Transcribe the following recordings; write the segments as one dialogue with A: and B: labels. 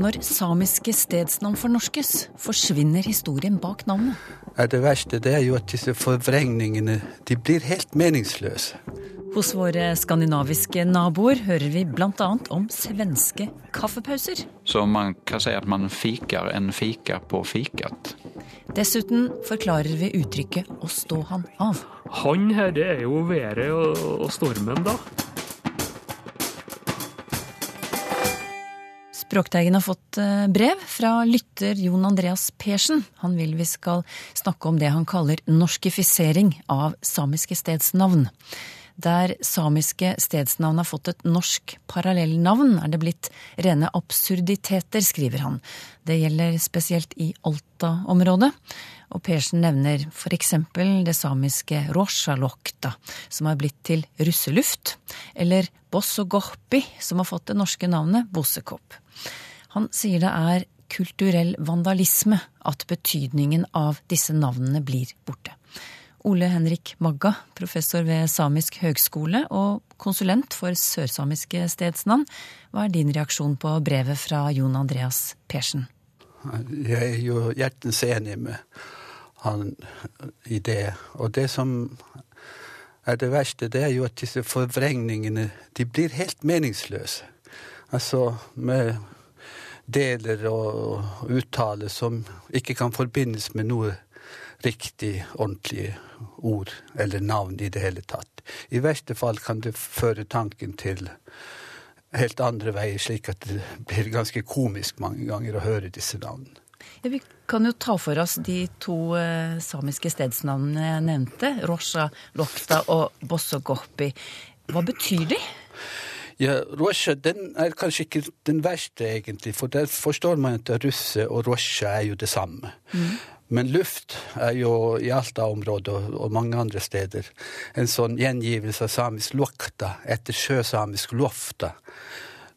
A: Når samiske stedsnavn fornorskes, forsvinner historien bak navnet.
B: er det verste, det er jo at disse forvrengningene de blir helt meningsløse.
A: Hos våre skandinaviske naboer hører vi bl.a. om svenske kaffepauser.
C: Så man kan si at man fikar en fika på fikat.
A: Dessuten forklarer vi uttrykket 'å stå han av'.
D: Han her det er jo været og, og stormen, da.
A: Språkteigen har fått eh, brev fra lytter Jon Andreas Persen. Han vil vi skal snakke om det han kaller norskifisering av samiske stedsnavn. Der samiske stedsnavn har fått et norsk parallellnavn, er det blitt rene absurditeter, skriver han. Det gjelder spesielt i Alta-området. Og Persen nevner for eksempel det samiske rosjalokta, som har blitt til russeluft, eller bossogohpi, som har fått det norske navnet bossekopp. Han sier det er kulturell vandalisme at betydningen av disse navnene blir borte. Ole Henrik Magga, professor ved Samisk høgskole og konsulent for sørsamiske stedsnavn. Hva er din reaksjon på brevet fra Jon Andreas Persen?
B: Jeg er jo hjertens enig med han i det. Og det som er det verste, det er jo at disse forvrengningene de blir helt meningsløse. Altså med deler og uttale som ikke kan forbindes med noe riktig, ordentlig ord eller navn i det hele tatt. I verste fall kan det føre tanken til helt andre veier, slik at det blir ganske komisk mange ganger å høre disse navnene.
A: Ja, vi kan jo ta for oss de to eh, samiske stedsnavnene jeg nevnte. Rosha, Lokta og Bossogoppi. Hva betyr de?
B: Ja, Rosja den er kanskje ikke den verste, egentlig, for der forstår man at russe og Rosja er jo det samme. Men luft er jo i Alta-området og, og mange andre steder en sånn gjengivelse av samisk lokta etter sjøsamisk lofta.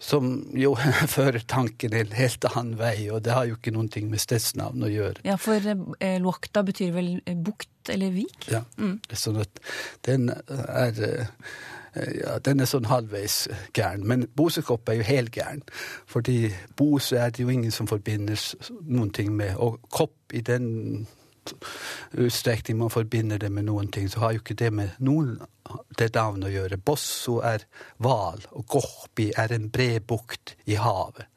B: Som jo fører tanken en helt annen vei, og det har jo ikke noen ting med stedsnavn å gjøre.
A: Ja, for eh, Lokta betyr vel eh, bukt eller vik?
B: Ja, er sånn at den er eh, ja, den er sånn halvveis gæren. Men Bosekopp er jo helgæren. Fordi Bose er det jo ingen som forbinder noen ting med. Og kopp i den utstrekning man forbinder det med noen ting, så har jo ikke det med noen det navnet å gjøre. Bosso er hval, og Gohpi er en bred bukt i havet.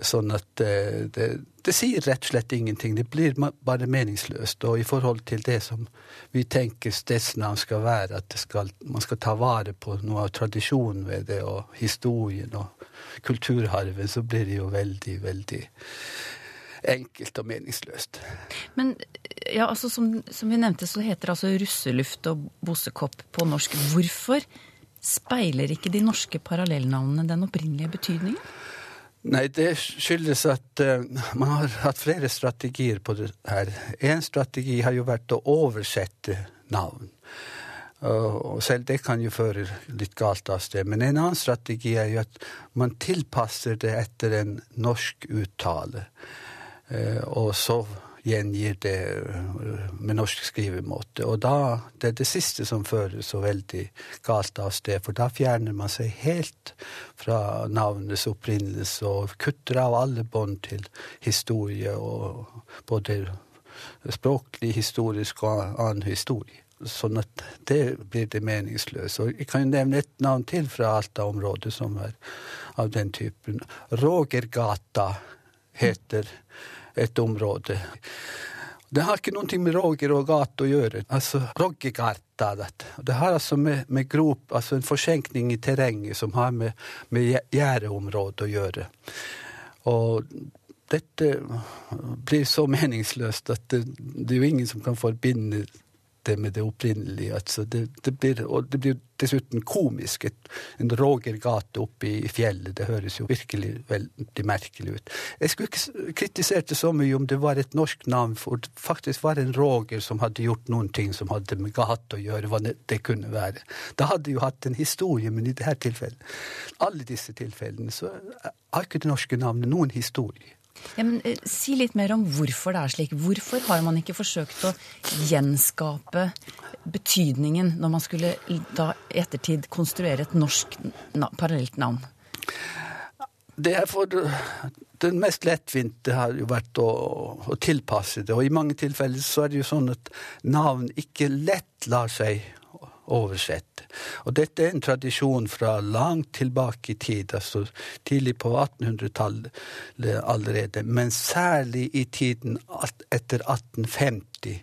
B: Sånn at eh, det, det sier rett og slett ingenting. Det blir bare meningsløst. Og i forhold til det som vi tenker stedsnavn skal være, at skal, man skal ta vare på noe av tradisjonen ved det, og historien og kulturarven, så blir det jo veldig, veldig enkelt og meningsløst.
A: Men ja, altså, som, som vi nevnte, så heter det altså russeluft og bossekopp på norsk. Hvorfor speiler ikke de norske parallellnavnene den opprinnelige betydningen?
B: Nei, det skyldes at uh, man har hatt flere strategier på det her. En strategi har jo vært å oversette navn. Og og selv det kan jo føre litt galt av sted. Men en annen strategi er jo at man tilpasser det etter en norsk uttale. Eh, Og så gjengir det eh, med norsk skrivemåte. Og da, det er det siste som fører så veldig galt av sted, for da fjerner man seg helt fra navnets opprinnelse og kutter av alle bånd til historie, og både språklig, historisk og annen historie. Sånn at det blir det meningsløst. Og jeg kan jo nevne et navn til fra Alta-området som er av den typen. Rogergata heter et område. Det har ikke noe med Roger og gate å gjøre. Altså Roggegata, dette. Det har altså med, med grop, altså en forsenkning i terrenget som har med, med gjerdeområdet å gjøre. Og dette blir så meningsløst at det, det er jo ingen som kan forbinde det med det opprinnelige. Altså det, det blir, og det blir dessuten komisk. Et, en Rogergate oppe i fjellet, det høres jo virkelig veldig merkelig ut. Jeg skulle ikke kritisert det så mye om det var et norsk navn, for det faktisk var en Roger som hadde gjort noen ting som hadde med gate å gjøre, hva det kunne være. Da hadde jo hatt en historie, men i dette tilfellet, alle disse tilfellene, så har ikke det norske navnet noen historie.
A: Ja, men eh, Si litt mer om hvorfor det er slik. Hvorfor har man ikke forsøkt å gjenskape betydningen når man skulle da i ettertid konstruere et norsk na parallelt navn?
B: Det er for Den mest lettvinte har jo vært å, å, tilpasse det. Og i mange tilfeller så er det jo sånn at navn ikke lett lar seg oversette. Og dette er en tradisjon fra langt tilbake i tid, altså tidlig på 1800-tallet allerede. Men særlig i tiden etter 1850,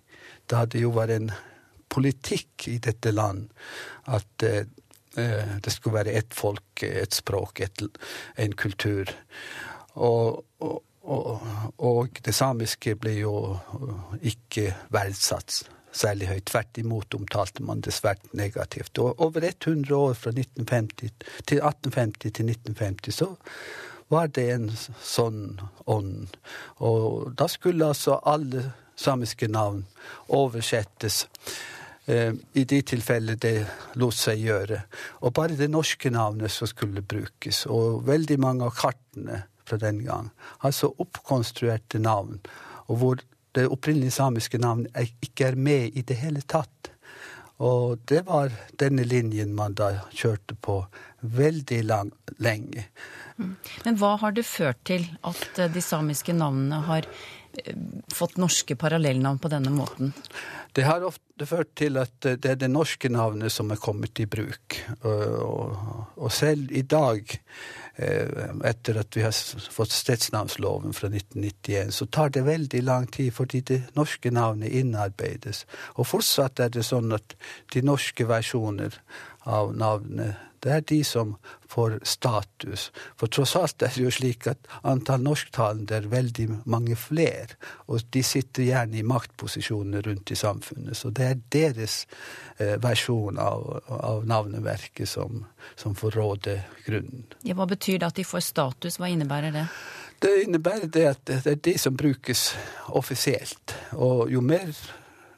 B: da det jo var en politikk i dette land at eh, det skulle være ett folk, et språk, et, en kultur. Og, og, og, og, det samiske ble jo ikke verdsatt særlig høyt. Tvert imot omtalte man det svært negativt. Og over 100 år, fra 1950 til 1850 til 1950, så var det en sånn ånd. Og da skulle altså alle samiske navn oversettes eh, i de tilfeller det lot seg gjøre. Og bare det norske navnet som skulle brukes. Og veldig mange av kartene fra den gang, altså oppkonstruerte navn. og hvor det opprinnelige samiske navnet ikke er med i det hele tatt. Og det var denne linjen man da kjørte på veldig lang, lenge.
A: Mm. Men hva har det ført til at eh, de samiske navnene har eh, fått norske parallellnavn på denne måten?
B: Det har ofte ført til at eh, det er det norske navnet som er kommet i bruk. Og, selv i dag etter at vi har fått stedsnavnsloven fra 1991, så tar det veldig lang tid fordi det norske navnet innarbeides. Og fortsatt er det sånn at de norske versjoner av navnet det er de som får status. For tross alt er det jo slik at antall norsktalende er veldig mange flere. Og de sitter gjerne i maktposisjoner rundt i samfunnet. Så det er deres eh, versjon av, av navneverket som, som, får råde grunnen.
A: Ja, hva betyr det at de får status? Hva innebærer det?
B: Det innebærer det at det er de som brukes offisielt. Og jo mer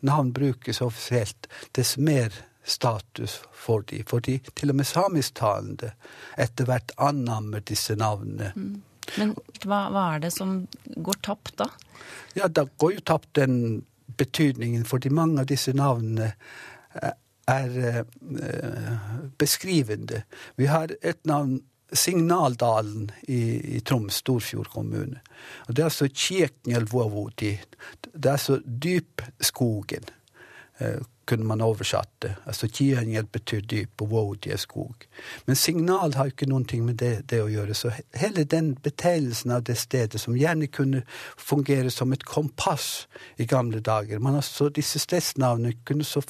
B: navn brukes offisielt, dess mer status for de, fordi til og med samisktalende etter hvert annammer disse navnene. Mm.
A: Men hva, hva, er det som går tapt, da?
B: Ja, Da går jo tapt den betydningen, fordi mange av disse navnene eh, er eh, beskrivende. Vi har et navn, Signaldalen i, i Troms, Storfjord kommune. Og Det er altså Kjeknjelvåvodi. Det er altså dypskogen. Eh, kunne man oversatt det. Altså Kienjel betyr dyp, og Wodi er skog. Men signal har jo ikke noen ting med det, det, å gjøre. Så hele den betegnelsen av det stedet, som gjerne kunne fungere som et kompass i gamle dager man altså, Disse stedsnavnene kunne så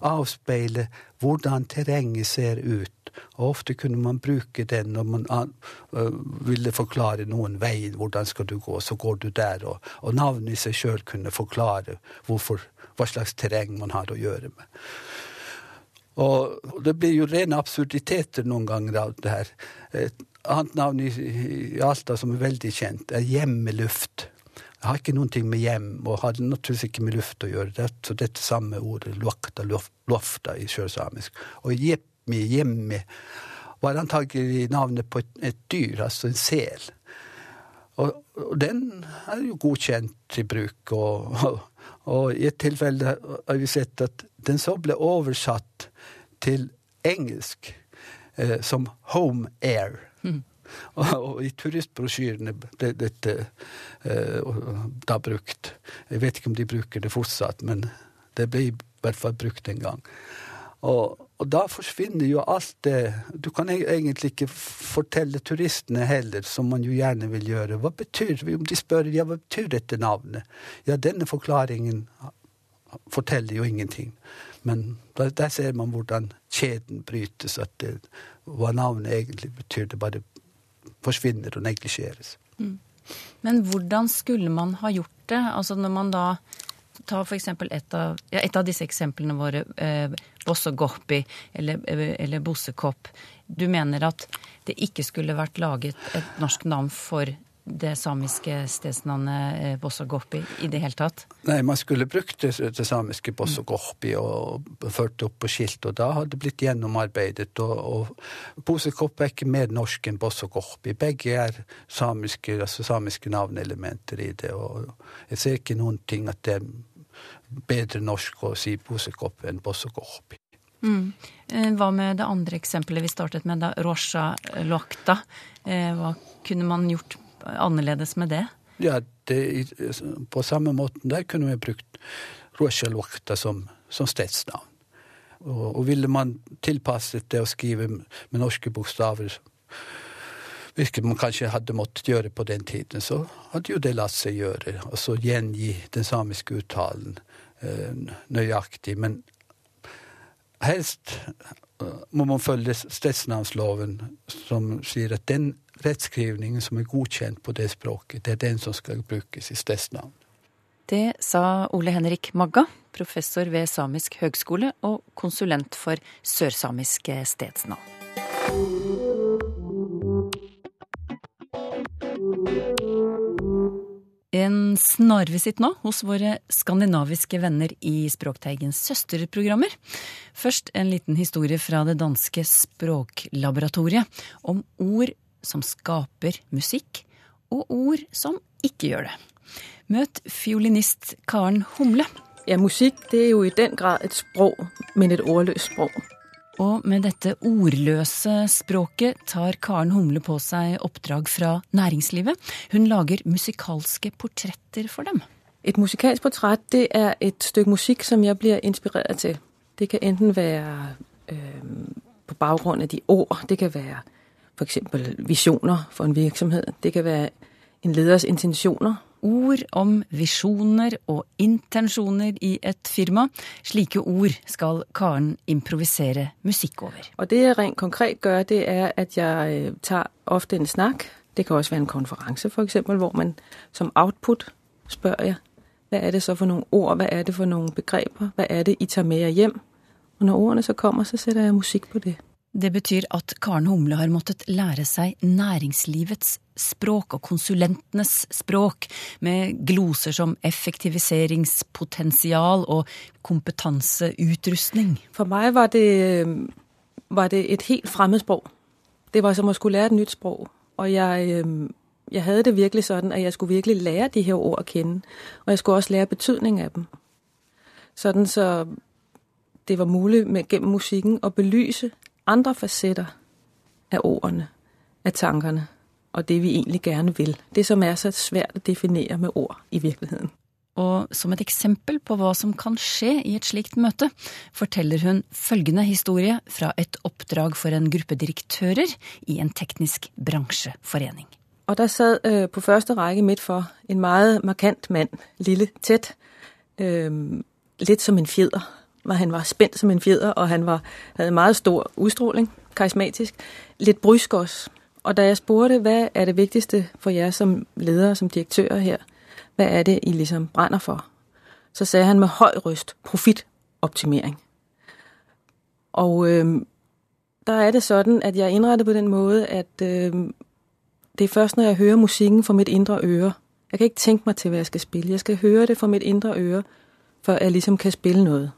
B: avspeile hvordan terrenget ser ut. Og ofte kunne man bruke den når man ville forklare noen vei. Hvordan skal du gå? Så går du der. Og, og navnet i seg sjøl kunne forklare hvorfor hva slags terreng man har å gjøre med. Og det blir jo rene absurditeter noen ganger av det her. Et annet navn i, Alta som er veldig kjent, er Hjemmeluft. Det har ikke ting med hjem, og har naturligvis ikke med luft å gjøre. Det, så dette samme ordet, luakta, lofta, i sjøsamisk. Og jepmi, hjemme, var antagelig navnet på et, et dyr, altså en sel. Og, og, den er jo godkjent til bruk, og, og og i et tilfelle har vi sett at den så ble oversatt til engelsk eh, som Home Air. Mm. Og, i turistbrosjyrene ble dette eh, da brukt. Jeg vet ikke om de bruker det fortsatt, men det ble i hvert fall brukt en gang. Og, og, da forsvinner jo alt det Du kan egentlig ikke fortelle turistene heller, som man jo gjerne vil gjøre. Hva betyr Om de spør ja, hva betyr dette navnet? Ja, denne forklaringen forteller jo ingenting. Men der, der ser man hvordan kjeden brytes, at det, hva navnet egentlig betyr, det bare forsvinner og neglisjeres. Mm.
A: Men hvordan skulle man ha gjort det? Altså når man da ta eksempel et ja, et av disse eksemplene våre, eh, Bossegoppi eller, eh, eller Bossekopp. Du mener at det ikke skulle vært laget et norsk navn for det samiske stedsnavnet eh, Bossogoppi i det hele tatt?
B: Nei, man skulle brukt det, det samiske Bossogoppi og ført det opp på skilt, og da hadde det blitt gjennomarbeidet. Og, og Bosekopp er ikke mer norsk enn Bossogoppi. Begge er samiske, altså samiske navnelementer i det, og jeg ser ikke noen ting at det er bedre norsk å si Bosekopp enn Bossogoppi.
A: Mm. Eh, Hva med det andre eksempelet vi startet med, da? Rosha Lokta. Eh, Hva kunne man gjort annerledes med det?
B: Ja, det, på samme måten der kunne vi brukt Roshalokta som, som stedsnavn. Og, og ville man tilpasset det å skrive med norske bokstaver, hvilket man kanskje hadde måttet gjøre på den tiden, så hadde jo det latt seg gjøre. Og så gjengi den samiske uttalen eh, nøyaktig. Men helst eh, må man følge stedsnavnsloven, som sier at den rettskrivningen som er godkjent på det språket, det er den som skal brukes i stedsnavn.
A: Det sa Ole Henrik Magga, professor ved Samisk høgskole og konsulent for sørsamiske stedsnavn. En snarvisitt nå hos våre skandinaviske venner i Språkteigens søsterprogrammer. Først en liten historie fra det danske Språklaboratoriet om ord som skaper musikk, og ord som ikke gjør det. Møt fiolinist Karen Humle.
E: Ja, musikk det er jo i den grad et språk, men et ordløst språk.
A: Og med dette ordløse språket tar Karen Humle på seg oppdrag fra næringslivet. Hun lager musikalske portretter for dem.
E: Et musikalsk portrett det er et stykke musikk som jeg blir inspirert til. Det kan enten være øh, på baggrunn av de ord, det kan være f.eks. visjoner for en virksomhet, det kan være en leders intensjoner.
A: Ord om visjoner og intensjoner i et firma. Slike ord skal Karen improvisere musikk over.
E: Og det jeg rent konkret gjør, det er at jeg øh, tar ofte en snakk. Det kan også være en konferanse, f.eks., hvor man som output spør jeg hva er det så for noen ord, hva er det for noen begreper, hva er det I tar med jer hjem? Og når ordene så kommer, så setter jeg musikk på det.
A: Det betyr at Karen Humle har måttet lære seg næringslivets språk og konsulentenes språk, med gloser som effektiviseringspotensial og kompetanseutrustning.
E: For meg var det, var det et helt fremmed språk. Det var som å skulle lære et nytt språk. Og jeg, jeg hadde det virkelig sånn at jeg skulle virkelig lære de her ord å kjenne. Og jeg skulle også lære betydning av dem. Sånn så det var mulig med, gennem musikken å belyse andre facetter av ordene, av tankene, og det vi egentlig gerne vil. Det som er så svært å definere med ord i virkeligheten.
A: Og som et eksempel på hva som kan skje i et slikt møte, forteller hun følgende historie fra et oppdrag for en gruppe direktører i en teknisk bransjeforening.
E: Og der sad øh, på første rekke midt for en meget markant mand, lille, tett, øh, litt som en fjeder. Han var spændt som en fjeder, og han var, havde meget stor udstråling, karismatisk, litt brysk også. Og da jeg spurgte, hva er det vigtigste for jer som ledere, som direktører her, hva er det I liksom brænder for? Så sagde han med høj røst, profitoptimering. Og øh, der er det sådan, at jeg er på den måde, at øh, det er først, når jeg hører musikken fra mitt indre øre. Jeg kan ikke tænke meg til, hva jeg skal spille. Jeg skal høre det fra mitt indre øre, før jeg ligesom kan spille noget.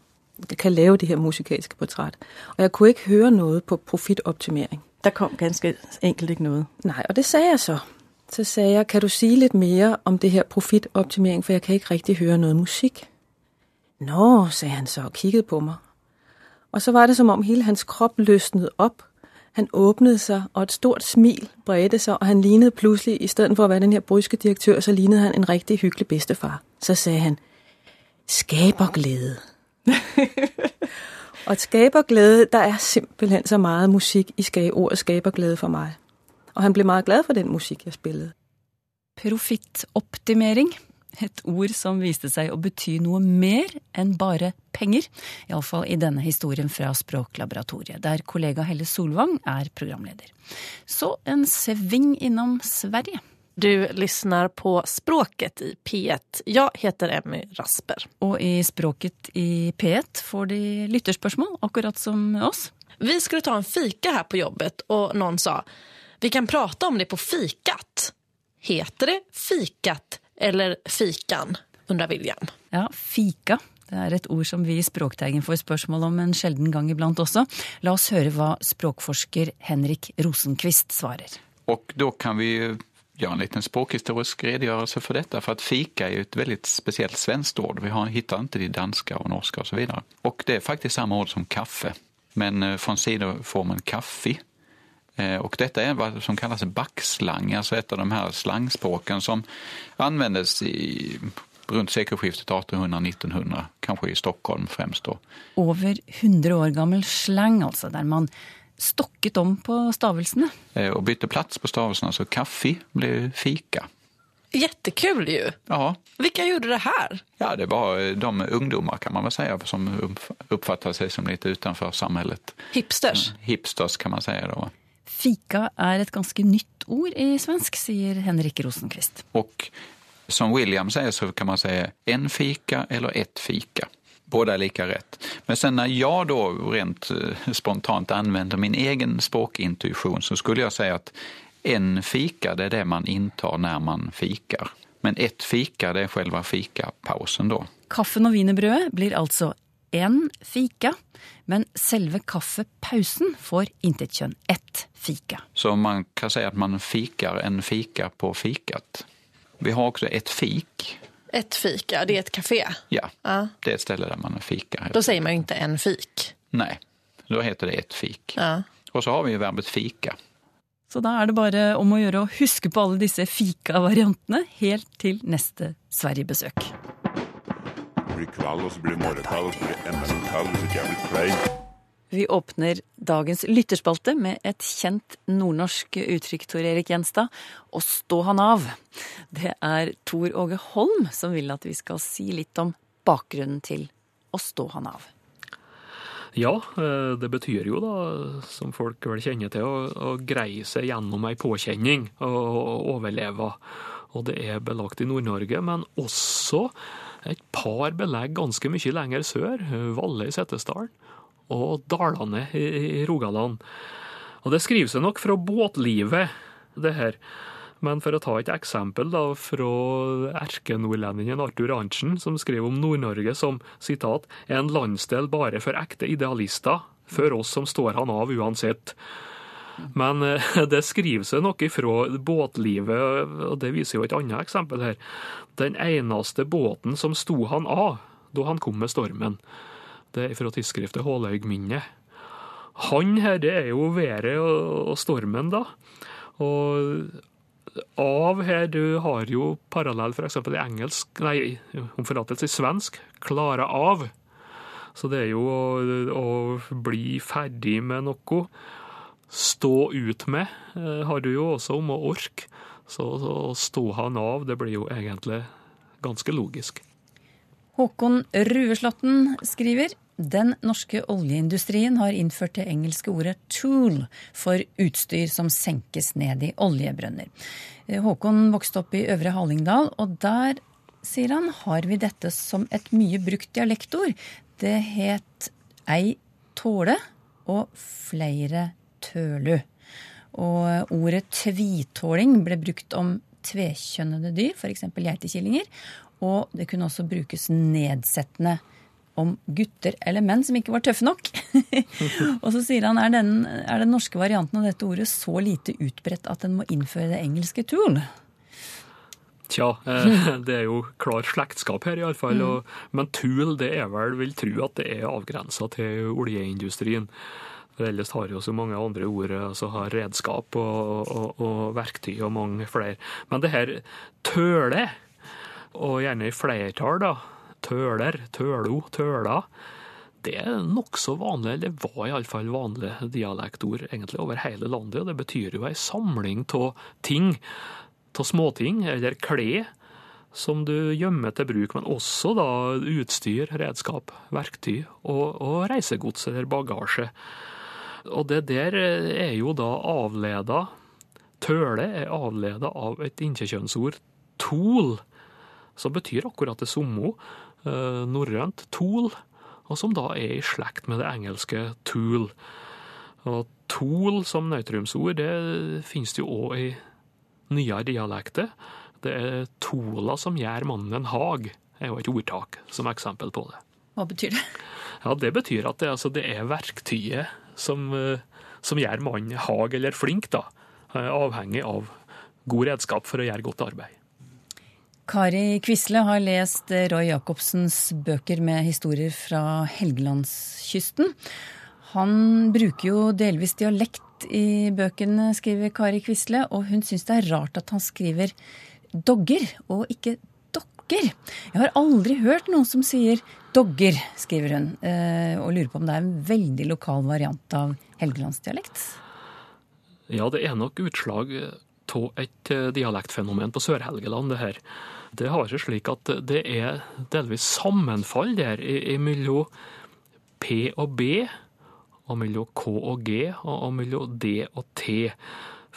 E: Kan lave det her musikalske portræt. Og jeg kunne ikke høre noget på profitoptimering.
F: Der kom ganske enkelt ikke noget.
E: Nej, og det sagde jeg så. Så sagde jeg, kan du sige lidt mere om det her profitoptimering, for jeg kan ikke rigtig høre noget musik. Nå, sagde han så og kiggede på mig. Og så var det som om hele hans krop løsnede op. Han åbnede sig, og et stort smil bredte sig, og han lignede pludselig, i stedet for at være den her bryske direktør, så lignede han en rigtig hyggelig bedstefar. Så sagde han, skaberglæde. Og et skaberglæde, der er simpelthen så meget musik i ordet skaberglæde for meg. Og han ble meget glad for den musikk jeg spillede.
A: Profittoptimering. Et ord som viste seg å bety noe mer enn bare penger. Iallfall i denne historien fra Språklaboratoriet, der kollega Helle Solvang er programleder. Så en sving innom Sverige.
G: Du lyssnar på Språket i P1. Jeg heter Emmy Rasper.
A: Og i Språket i P1 får de lytterspørsmål, akkurat som oss.
G: Vi skulle ta en fika her på jobbet og noen sa vi kan prate om det på fikat. Heter det fikat eller fikan? undrer William.
A: Ja, fika. Det er et ord som vi i Språkteigen får spørsmål om en sjelden gang iblant også. La oss høre hva språkforsker Henrik Rosenquist svarer.
C: Og da kan vi ju göra en liten språkhistorisk redogörelse för detta. För att fika är ett väldigt speciellt svenskt ord. Vi har, hittar inte det i danska och norska och så vidare. Och det är faktiskt samma ord som kaffe. Men eh, från sidoformen kaffi. Eh, Och detta är vad som kallas backslang, alltså ett av de här slangspråken som användes i, runt sekelskiftet 1800-1900, kanske i Stockholm främst då.
A: Over 100 år gammel slang, altså, der man stokket om på stavelsene.
C: Og bytte plats på stavelsene, så kaffe ble fika.
G: Jättekul ju.
C: Ja,
G: Vilka gjorde det här?
C: Ja, det var eh, de ungdomar kan man väl säga som upp- uppfattar sig som litt utenfor samhället.
G: Hipsters.
C: Hipsters kan man säga då.
A: Fika er et ganske nytt ord i svensk, sier Henrik Rosenquist.
C: Og som William sier, så kan man si en fika eller ett fika. Båda är lika rätt. Men sen när jag då rent eh, spontant använder min egen språkintuition så skulle jag säga att en fika det är det man intar när man fikar. Men ett fika det är själva fikapausen då.
A: Kaffen og wienerbrødet blir altså én fika, men selve kaffepausen får intet kjønn. Ett fika.
C: Så man kan si at man fikar en fika på fikat. Vi har også et fik.
G: Ett fika, det är ett café.
C: Ja,
G: Ja.
C: det är ett ställe där man fikar.
G: Då säger man ju inte en fik.
C: Nej, då heter det ett fik.
G: Ja.
C: Och så har vi ju verbet fika.
A: Så da er det bare om å gjøre å huske på alle disse fika-variantene helt til neste Sverigebesøk.
H: Det blir kveld, og så blir det morgenkveld, og så blir det enda en kveld hvis ikke jeg blir klein.
A: Vi åpner dagens lytterspalte med et kjent nordnorsk uttrykk, Tor Erik Gjenstad. Å stå han av. Det er Tor Åge Holm som vil at vi skal si litt om bakgrunnen til å stå han av.
D: Ja, eh, det betyr jo da, som folk vel kjenner til, å, å greie seg gjennom ei påkjenning og, overleve. Og det er belagt i Nord-Norge, men også et par belegg ganske mye lenger sør. Valle i Setesdalen og Dalane i, Rogaland. Og det skriver seg nok fra båtlivet, det her. Men for å ta et eksempel da, fra erkenordlendingen Arthur Arntzen, som skrev om Nord-Norge som sitat, en landsdel bare for ekte idealister, for oss som står han av uansett. Men eh, det skriver seg noe fra båtlivet, og det viser jo et annet eksempel her. Den eneste båten som sto han av da han kom med stormen. Det er fra tidsskriftet Hålaug minne. Han her, det er jo været og, stormen, da. Og av her, du har jo parallell eksempel i engelsk, nei, om forlatelse i svensk, klare av. Så det er jo å, å bli ferdig med noe. Stå ut med eh, har du jo også om å orke. Så å stå han av, det blir jo egentlig ganske logisk.
A: Håkon Rueslåtten skriver den norske oljeindustrien har innført det engelske ordet 'tool' for utstyr som senkes ned i oljebrønner. Eh, Håkon vokste opp i Øvre Hallingdal, og der, sier han, har vi dette som et mye brukt dialektord. Det het ei tåle og flere tølu. Og ordet tvitåling ble brukt om tvekjønnede dyr, f.eks. geitekillinger. Og det kunne også brukes nedsettende om gutter eller menn som ikke var tøffe nok. og så sier han er den, er den norske varianten av dette ordet så lite utbredt at den må innføre det engelske turn?
D: Tja, eh, det er jo klar slektskap her, iallfall. Mm. Men Tool det er vel, vil tro at det er avgrensa til oljeindustrien. For ellers har jo så mange andre ord, altså har redskap og, og, og verktøy og mange flere. Men det her tøle, og gjerne i flertall, da. Tøler, tølo, tøla. Det er nokså vanlig, eller var iallfall vanlig dialektord egentlig over hele landet. og Det betyr jo ei samling av ting, av småting, eller klær, som du gjemmer til bruk, men også da utstyr, redskap, verktøy og, og reisegods eller bagasje. Og det der er jo da avleda Tøle er avleda av et innkjekjønnsord tol, som betyr akkurat det samme, eh, norrønt tool, og som da er i slekt med det engelske tool. Og tool som nøytrumsord, det finnes det jo òg i nyere dialekter. Det er tola som gjør mannen en hag, er jo et ordtak som eksempel på det.
A: Hva betyr det?
D: Ja, Det betyr at det, altså, det er verktøyet som, eh, som gjør mannen hag eller flink, da. Eh, Avhengig av god redskap for å gjøre godt arbeid.
A: Kari Quisle har lest Roy Jacobsens bøker med historier fra Helgelandskysten. Han bruker jo delvis dialekt i bøkene, skriver Kari Quisle, og hun syns det er rart at han skriver dogger og ikke dokker. Jeg har aldri hørt noen som sier dogger, skriver hun, eh, og lurer på om det er en veldig lokal variant av helgelandsdialekt.
D: Ja, det er nok utslag av et eh, dialektfenomen på Sør-Helgeland, det her. Det har seg slik at det er delvis sammenfall der mellom P og B, og mellom K og G, og mellom D og T.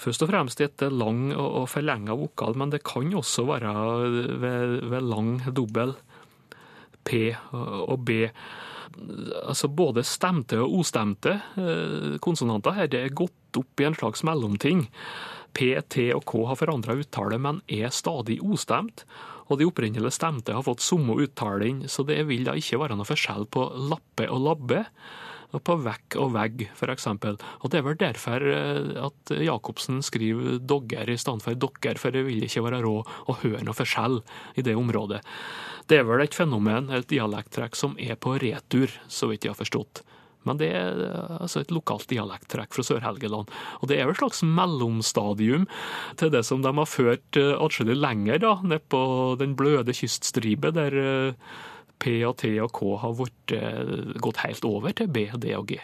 D: Først og fremst et lang og forlenga vokal, men det kan også være ved, ved lang dobbel P og B. Altså både stemte og ostemte eh, konsonanter her, det er gått opp i en slags mellomting. P, T og K har forandra uttale, men er stadig ostemt. Og de opprinnelige stemte har fått samme uttaling, så det vil da ikke være noe forskjell på lappe og labbe. Og på vekk og vegg, f.eks. Og det er vel derfor eh, at Jacobsen skriver dogger i stedet for dokker, for det vil ikke være råd å høre noe forskjell i det området. Det er vel et fenomen, et dialekttrekk, som er på retur, så vidt jeg har forstått. Men det er eh, altså et lokalt dialekttrekk fra Sør-Helgeland. Og det er jo et slags mellomstadium til det som de har ført eh, atskillig lenger, da, ned på den bløde kyststripe, der eh, P og T og K har vært, gått helt over til B, D og G.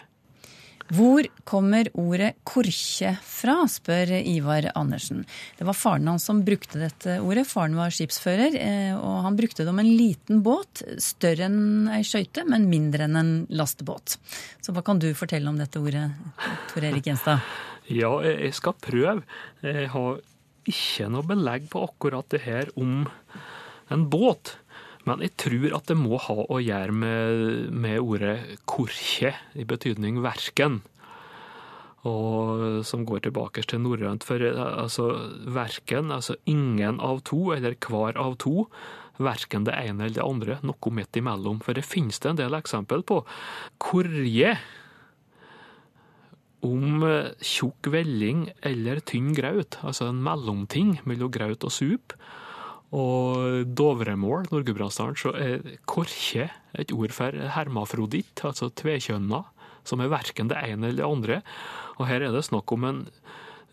A: Hvor kommer ordet korkje fra, spør Ivar Andersen. Det var faren hans som brukte dette ordet. Faren var skipsfører, eh, og han brukte det om en liten båt. Større enn ei skøyte, men mindre enn en lastebåt. Så hva kan du fortelle om dette ordet, Tor Erik Gjenstad?
D: Ja, jeg skal prøve. Jeg har ikke noe belegg på akkurat det her om en båt. Men jeg tror at det må ha å gjøre med, med ordet korkje, i betydning verken. Og som går tilbake til norrønt. For eh, altså, verken, altså ingen av to, eller hver av to. Verken det ene eller det andre, noe midt imellom. For det finnes det en del eksempel på. Korje om eh, tjukk velling eller tynn graut, altså en mellomting mellom graut og sup. Og dovremål, Norgudbrandsdalen, så er korkje et ord for hermafroditt, altså tvekjønna, som er verken det ene eller det andre. Og her er det snakk om en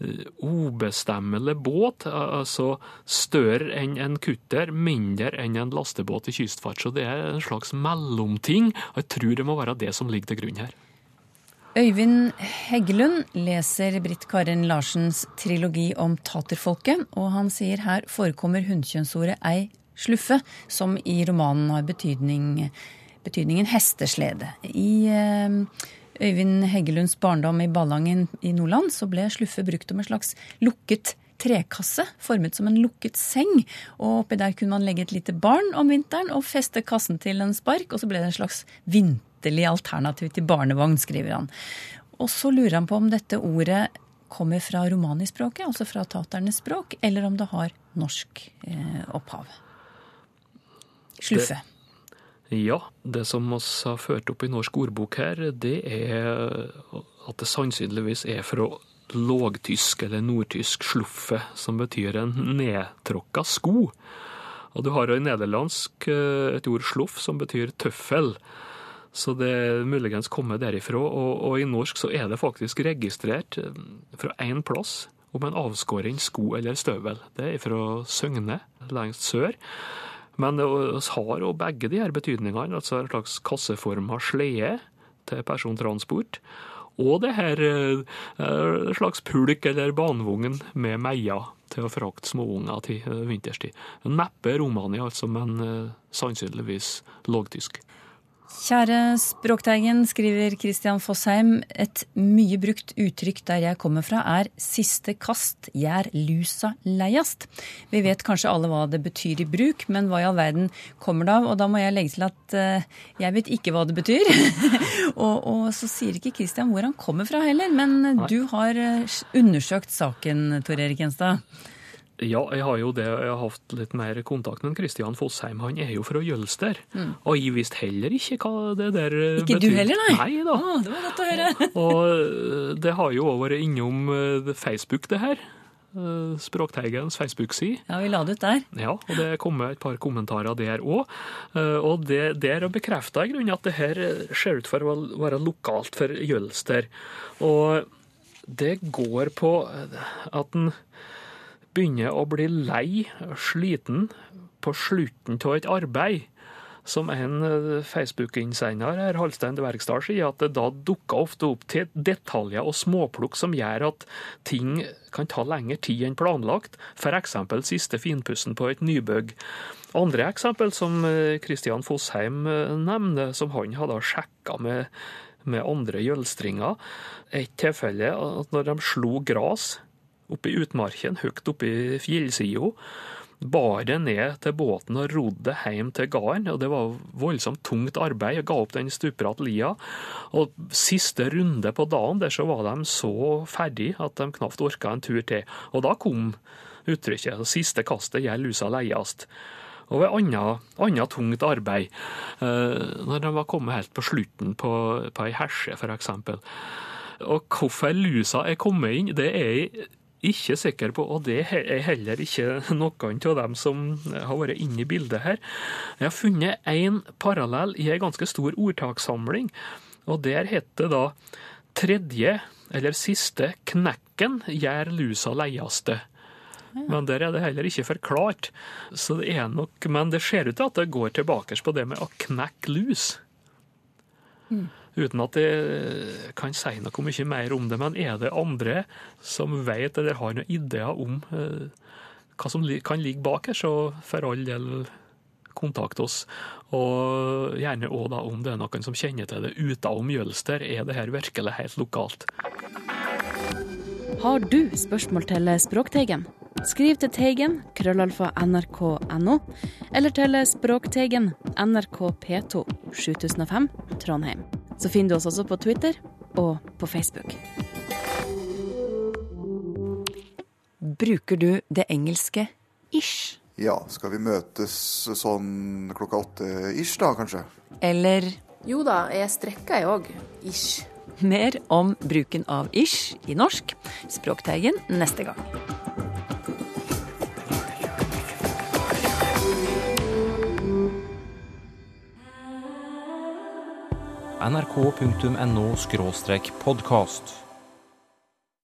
D: eh, ubestemmelig båt, altså større enn en kutter, mindre enn en lastebåt i kystfart. Så det er en slags mellomting, og jeg tror det må være det som ligger til grunn her.
A: Øyvind Heggelund leser Britt Karin Larsens trilogi om taterfolket, og han sier her forekommer hunnkjønnsordet ei sluffe, som i romanen har betydning, betydningen hesteslede. I eh, Øyvind Heggelunds barndom i Ballangen i Nordland så ble sluffe brukt om en slags lukket trekasse, formet som en lukket seng. Og oppi der kunne man legge et lite barn om vinteren og feste kassen til en spark, og så ble det en slags vinterlig alternativ til barnevogn, skriver han. Og så lurer han på om dette ordet kommer fra romanispråket, altså fra taternes språk, eller om det har norsk eh, opphav. Sluffe.
D: Ja, det som vi har ført opp i norsk ordbok her, det er at det sannsynligvis er fra lågtysk eller nordtysk sluffe, som betyr en nedtråkka sko. Og du har i nederlandsk eh, et ord sluff som betyr tøffel. Så det er muligens kommet derifra. Og, og i norsk så er det faktisk registrert eh, fra én plass om en avskåring sko eller støvel. Det er fra Søgne, lengst sør. Men vi har òg begge de her betydningene, altså en slags kasseforma slede til persontransport. Og det her eh, en slags pulk eller banevogn med meier til å frakte småunger til eh, vinterstid. Neppe Romani, altså, men eh, sannsynligvis lågtysk.
A: Kjære Språkteigen, skriver Christian Fossheim. Et mye brukt uttrykk der jeg kommer fra er 'siste kast gjær lusa leiast'. Vi vet kanskje alle hva det betyr i bruk, men hva i all verden kommer det av? Og da må jeg legge til at uh, jeg vet ikke hva det betyr. og, og, så sier ikke Christian hvor han kommer fra heller, men du har eh, undersøkt saken, Tor Erik Gjenstad.
D: Ja, jeg har jo det. Jeg har hatt litt mer kontakt med Kristian Fossheim. Han er jo fra Jølster. Mm. Og jeg visste heller ikke hva det der
A: ikke betyr. Ikke du heller, nei?
D: Nei da.
A: Å, det var godt å høre.
D: og eh, det har jo òg vært innom eh, Facebook, det her. Eh, Språkteigens Facebook-side.
A: Ja, vi la det ut der.
D: Ja, og det kom et par kommentarer der òg. Og det der bekrefta jeg grunnen at det her ser ut for å være lokalt for Jølster. Og det går på at en begynner å bli lei sliten på slutten av et arbeid. Som en eh, Facebook-innsender her, Halstein Dvergstad, sier at det da dukker ofte opp til detaljer og småplukk som gjør at ting kan ta lengre tid enn planlagt, f.eks. siste finpussen på et nybygg. Andre eksempel som Kristian Fosheim eh, nevner, som han hadde sjekka med, med andre gjølstringer. Et tilfelle at når de slo gras oppe i utmarken, høyt oppe i fjellsida. Bar det ned til båten og rodde hjem til gården. og Det var voldsomt tungt arbeid. Jeg ga opp den stupbratte lia. Og siste runde på dagen der så var de så ferdig at de knapt orka en tur til. Og da kom uttrykket 'siste kastet gjør lusa leiast'. Og ved annet, tungt arbeid, eh, når de var kommet helt på slutten på, på ei hesje, f.eks. Og hvorfor lusa er kommet inn, det er ikke sikker på, og det er heller ikke noen av dem som har vært inne i bildet her. Jeg har funnet en parallell i en ganske stor ordtakssamling, og der heter det da tredje eller siste knekken gjør lusa leiaste. Men der er det heller ikke forklart. Så det er nok, Men det ser ut til at det går tilbake på det med å knekke lus. Mm uten at jeg kan si noe mye mer om det. Men er det andre som vet eller har noen ideer om eh, hva som kan ligge bak her, så for all del kontakt oss. Og gjerne òg om det er noen som kjenner til det utenom Jølster. Er det her virkelig helt lokalt?
I: Har du spørsmål til Språkteigen? Skriv til Teigen, krøllalfa nrk.no, eller til Språkteigen, NRK P2, 7005, Trondheim. Så finner du oss også på Twitter og på Facebook.
A: Bruker du det engelske ish?
J: Ja, skal vi møtes sånn klokka åtte ish, da, kanskje?
A: Eller
K: Jo da, jeg strekker jeg òg. Ish.
A: Mer om bruken av ish i norsk, Språkteigen, neste gang.
L: nrk.no podkast.